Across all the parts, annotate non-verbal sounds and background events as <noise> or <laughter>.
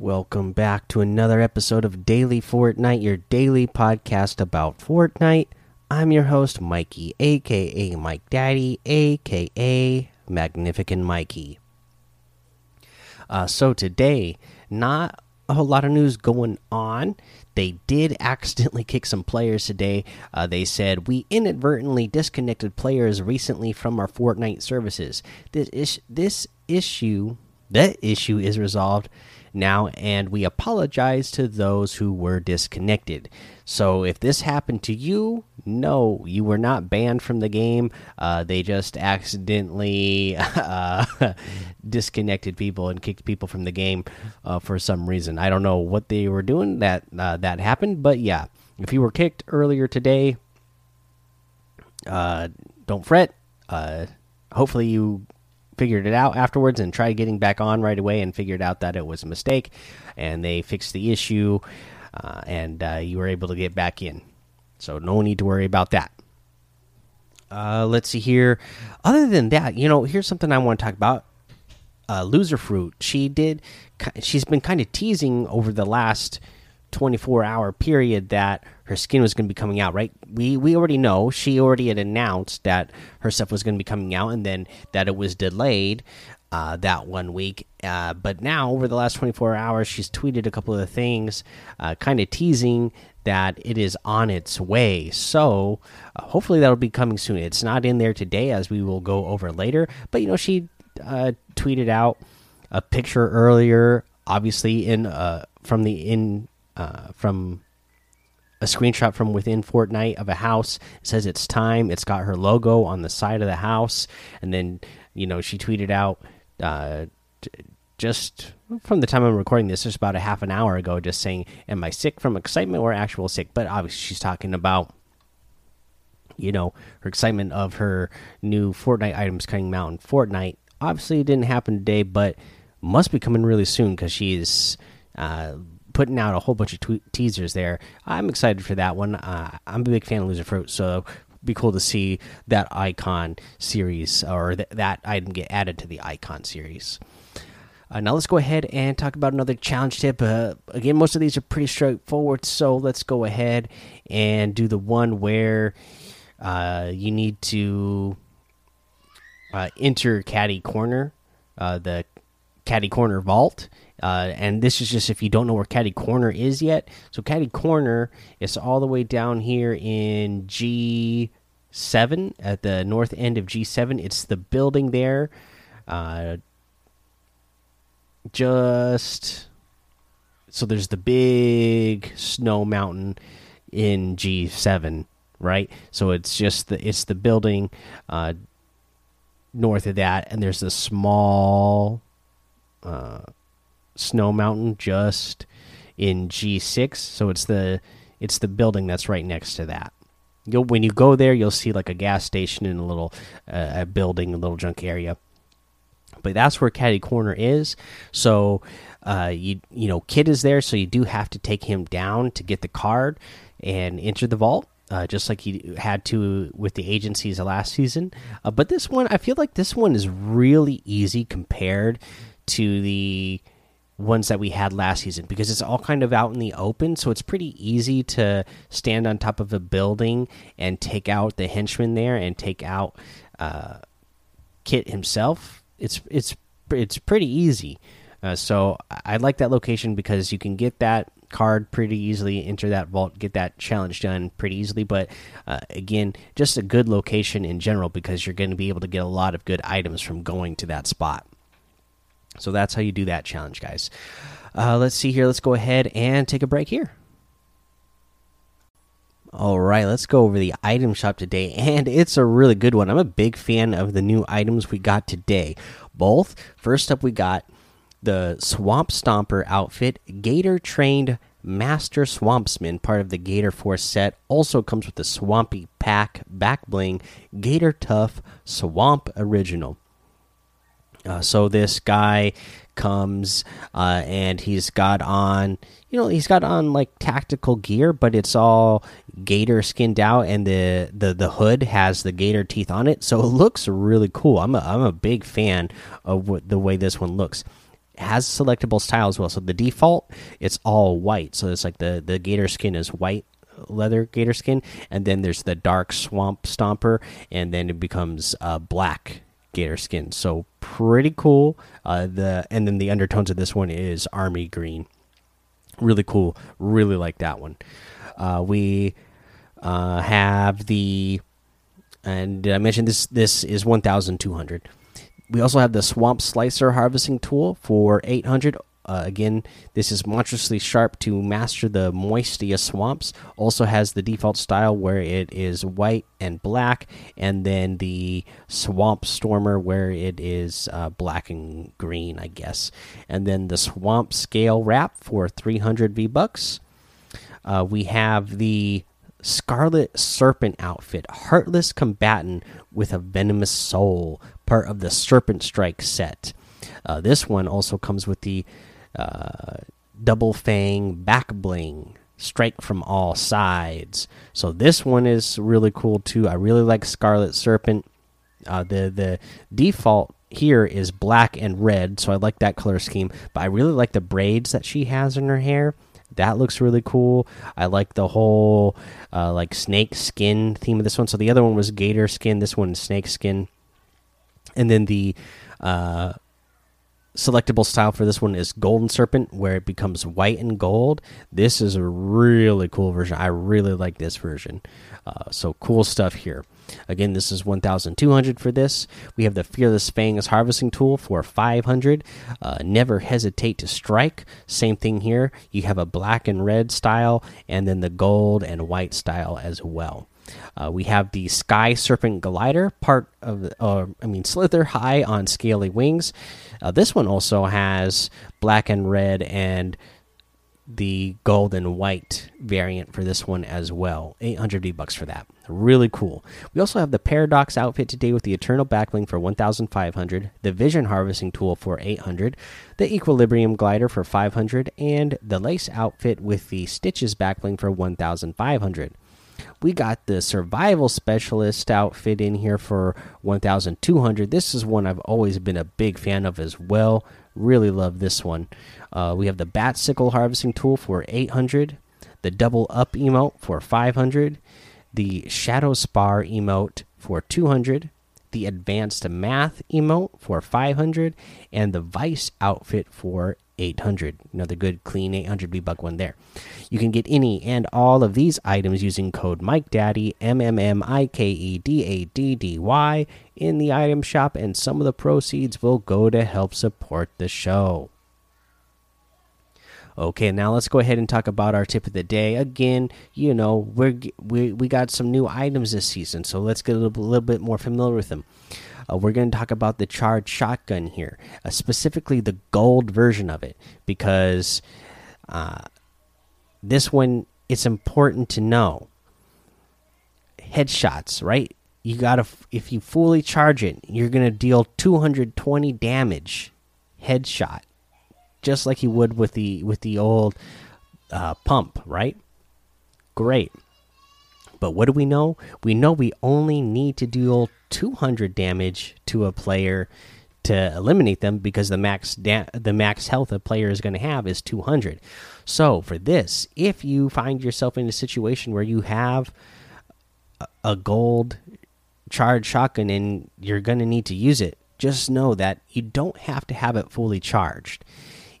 Welcome back to another episode of Daily Fortnite, your daily podcast about Fortnite. I'm your host, Mikey, aka Mike Daddy, aka Magnificent Mikey. Uh, so today, not a whole lot of news going on. They did <laughs> accidentally kick some players today. Uh, they said we inadvertently disconnected players recently from our Fortnite services. This is this issue. That issue is resolved now, and we apologize to those who were disconnected. So, if this happened to you, no, you were not banned from the game. Uh, they just accidentally <laughs> uh, <laughs> disconnected people and kicked people from the game uh, for some reason. I don't know what they were doing that uh, that happened, but yeah, if you were kicked earlier today, uh, don't fret. Uh, hopefully, you figured it out afterwards and tried getting back on right away and figured out that it was a mistake and they fixed the issue uh, and uh, you were able to get back in. So no need to worry about that. Uh, let's see here. Other than that, you know, here's something I want to talk about. Uh, Loserfruit. She did. She's been kind of teasing over the last 24 hour period that her skin was going to be coming out right? We we already know she already had announced that her stuff was going to be coming out and then that it was delayed uh, that one week. Uh, but now over the last 24 hours she's tweeted a couple of things uh, kind of teasing that it is on its way. So uh, hopefully that'll be coming soon. It's not in there today as we will go over later. But you know she uh, tweeted out a picture earlier obviously in uh, from the in from a screenshot from within Fortnite of a house. It says it's time. It's got her logo on the side of the house, and then you know she tweeted out uh, just from the time I'm recording this, just about a half an hour ago, just saying, "Am I sick from excitement or actual sick?" But obviously, she's talking about you know her excitement of her new Fortnite items coming out in Fortnite. Obviously, it didn't happen today, but must be coming really soon because she's. Uh, putting out a whole bunch of teasers there. I'm excited for that one. Uh, I'm a big fan of Loserfruit, so be cool to see that icon series or th that item get added to the icon series. Uh, now let's go ahead and talk about another challenge tip. Uh, again, most of these are pretty straightforward, so let's go ahead and do the one where uh, you need to uh, enter Catty Corner, uh, the Catty Corner Vault, uh, and this is just if you don't know where Catty Corner is yet. So Catty Corner is all the way down here in G7 at the north end of G7. It's the building there. Uh, just so there's the big snow mountain in G7, right? So it's just the it's the building uh, north of that, and there's the small. Uh, Snow Mountain just in G6. So it's the it's the building that's right next to that. You'll when you go there, you'll see like a gas station and a little uh, a building, a little junk area. But that's where Catty Corner is. So uh, you you know Kit is there, so you do have to take him down to get the card and enter the vault. Uh, just like he had to with the agencies last season. Uh, but this one, I feel like this one is really easy compared to the ones that we had last season because it's all kind of out in the open so it's pretty easy to stand on top of a building and take out the henchman there and take out uh, kit himself. It's it's it's pretty easy. Uh, so i like that location because you can get that card pretty easily enter that vault get that challenge done pretty easily. But uh, again just a good location in general because you're going to be able to get a lot of good items from going to that spot so that's how you do that challenge, guys. Uh, let's see here. Let's go ahead and take a break here. All right, let's go over the item shop today, <laughs> and it's a really good one. I'm a big fan of the new items we got today. Both. First up, we got the Swamp Stomper outfit, Gator trained Master Swampsman, part of the Gator Force set. Also comes with the Swampy Pack back bling, Gator Tough Swamp Original. Uh, so this guy comes uh, and he's got on, you know, he's got on like tactical gear, but it's all gator skinned out, and the the the hood has the gator teeth on it, so it looks really cool. I'm a I'm a big fan of what, the way this one looks. It has selectable style as well. So the default, it's all white. So it's like the the gator skin is white leather gator skin, and then there's the dark swamp stomper, and then it becomes uh, black gator skin. So pretty cool. Uh, the and then the undertones of this one is army green. Really cool. Really like that one. Uh, we uh, have the and I mentioned this. This is one thousand two hundred. We also have the Swamp Slicer harvesting tool for 800. Uh, again, this is monstrously sharp to master the moistiest swamps. Also has the default style where it is white and black, and then the Swamp Stomper where it is uh, black and green, I guess. And then the Swamp Scale Wrap for 300 V bucks. Uh, we have the Scarlet Serpent outfit, Heartless Combatant with a Venomous Soul, part of the Serpent Strike set. Uh, this one also comes with the Double Fang Back Bling, Strike from all sides. So this one is really cool too. I really like Scarlet Serpent. Uh, the the default here is black and red, so I like that color scheme. But I really like the braids that she has in her hair that looks really cool. I like the whole uh, like snake skin theme of this one. So the other one was gator skin. This one snake skin, and then the uh, selectable style for this one is golden serpent, where it becomes white and gold. This is a really cool version. I really like this version. Uh, so cool stuff here. Again, this is 1,200 for this. We have the Fearless Fangs harvesting tool for 500. Uh, never hesitate to strike. Same thing here. You have a black and red style, and then the gold and white style as well. Uh, we have the Sky Serpent Glider, part of, uh, I mean, slither high on scaly wings. Uh, this one also has black and red and the gold and white variant for this one as well. 800 V bucks for that. Really cool. We also have the Paradox outfit today with the Eternal Backbling for 1,500, the Vision Harvesting Tool for 800, the Equilibrium Glider for 500, and the Lace outfit with the Stitches Backbling for 1,500. We got the Survival Specialist outfit in here for 1,200. This is one I've always been a big fan of as well. Really love this one. Uh, we have the Bat Sickle Harvesting Tool for 800, the Double Up emote for 500, the Shadow Spar emote for 200, the Advanced Math emote for 500, and the Vice outfit for 800. Another good, clean 800 V buck one there. You can get any and all of these items using code Mike Daddy M M M I K E D A D D Y in the item shop, and some of the proceeds will go to help support the show. Okay, now let's go ahead and talk about our tip of the day. Again, you know, we're we we got some new items this season, so let's get a little, little bit more familiar with them. Uh, we're going to talk about the charged shotgun here, uh, specifically the gold version of it, because uh, this one it's important to know. Headshots, right? You gotta if you fully charge it, you're gonna deal 220 damage headshot just like you would with the with the old uh, pump, right? Great. But what do we know? We know we only need to deal 200 damage to a player to eliminate them because the max the max health a player is going to have is 200. So for this, if you find yourself in a situation where you have a gold charged shotgun and you're going to need to use it, just know that you don't have to have it fully charged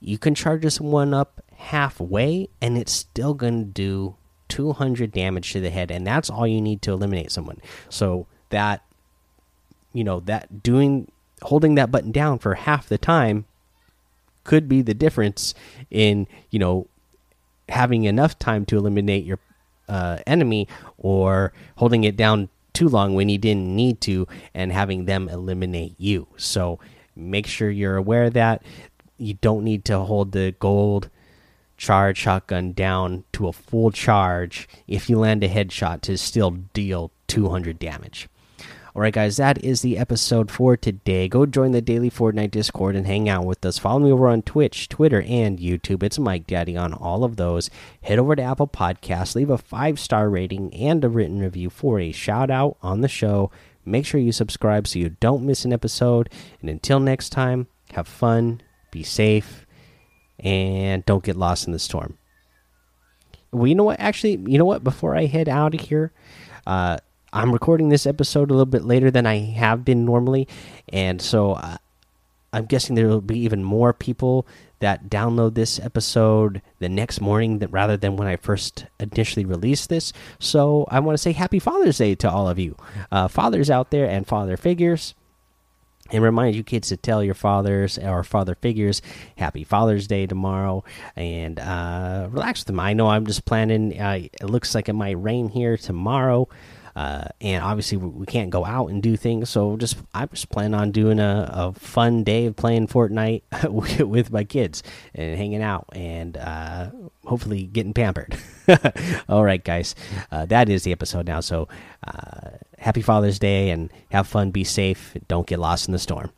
you can charge this one up halfway and it's still going to do 200 damage to the head and that's all you need to eliminate someone. So that you know that doing holding that button down for half the time could be the difference in you know having enough time to eliminate your uh, enemy or holding it down too long when you didn't need to and having them eliminate you. So make sure you're aware that. You don't need to hold the gold charge shotgun down to a full charge if you land a headshot to still deal 200 damage. Alright, guys, that is the episode for today. Go join the daily Fortnite Discord and hang out with us. Follow me over on Twitch, Twitter, and YouTube. It's Mike Daddy on all of those. Head over to Apple Podcasts, leave a five star rating and a written review for a shout out on the show. Make sure you subscribe so you don't miss an episode. And until next time, have fun be safe, and don't get lost in the storm. Well, you know what? Actually, you know what? Before I head out of here, uh, I'm recording this episode a little bit later than I have been normally, and so uh, I'm guessing there will be even more people that download this episode the next morning that rather than when I first initially released this. So I want to say Happy Father's Day to all of you, uh, fathers out there and father figures and remind you kids to tell your fathers or father figures happy father's day tomorrow and uh, relax with them. I know i'm just planning uh, it looks like it might rain here tomorrow uh, and obviously we can't go out and do things so just i just plan on doing a, a fun day of playing fortnite <laughs> with my kids and hanging out and uh, hopefully getting pampered. <laughs> All right guys. Uh, that is the episode now. So uh, happy father's day and have fun. Be safe. Don't get lost in the storm